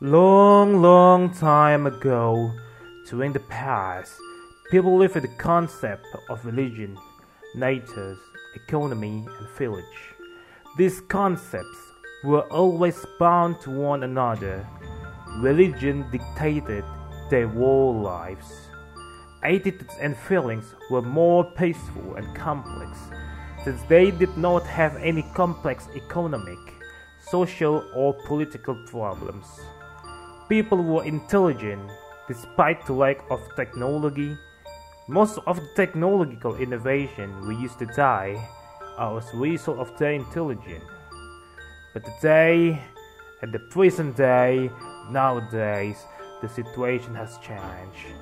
Long, long time ago, during the past, people lived with the concept of religion, nature, economy, and village. These concepts were always bound to one another. Religion dictated their whole lives. Attitudes and feelings were more peaceful and complex, since they did not have any complex economic, social, or political problems. People were intelligent despite the lack of technology. Most of the technological innovation we use today are as a result of their intelligence. But today, at the present day, nowadays, the situation has changed.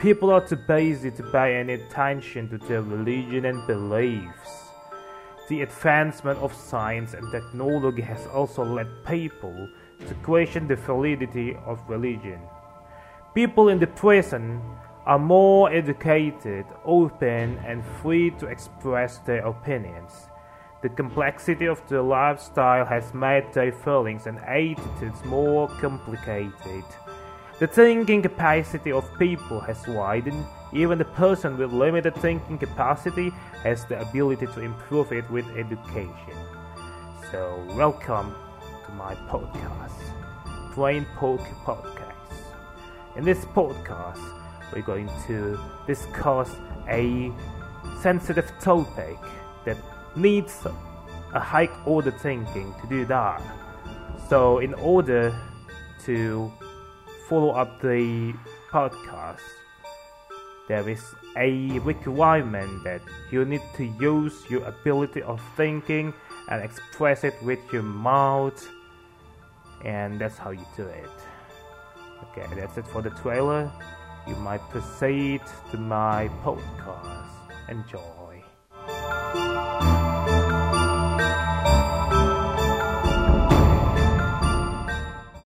People are too busy to pay any attention to their religion and beliefs. The advancement of science and technology has also led people to question the validity of religion. People in the present are more educated, open, and free to express their opinions. The complexity of their lifestyle has made their feelings and attitudes more complicated. The thinking capacity of people has widened. Even the person with limited thinking capacity has the ability to improve it with education. So, welcome to my podcast, Brain Poke Podcast. In this podcast, we're going to discuss a sensitive topic that needs a high order thinking to do that. So, in order to follow up the podcast, there is a requirement that you need to use your ability of thinking and express it with your mouth. And that's how you do it. Okay that's it for the trailer. You might proceed to my podcast. Enjoy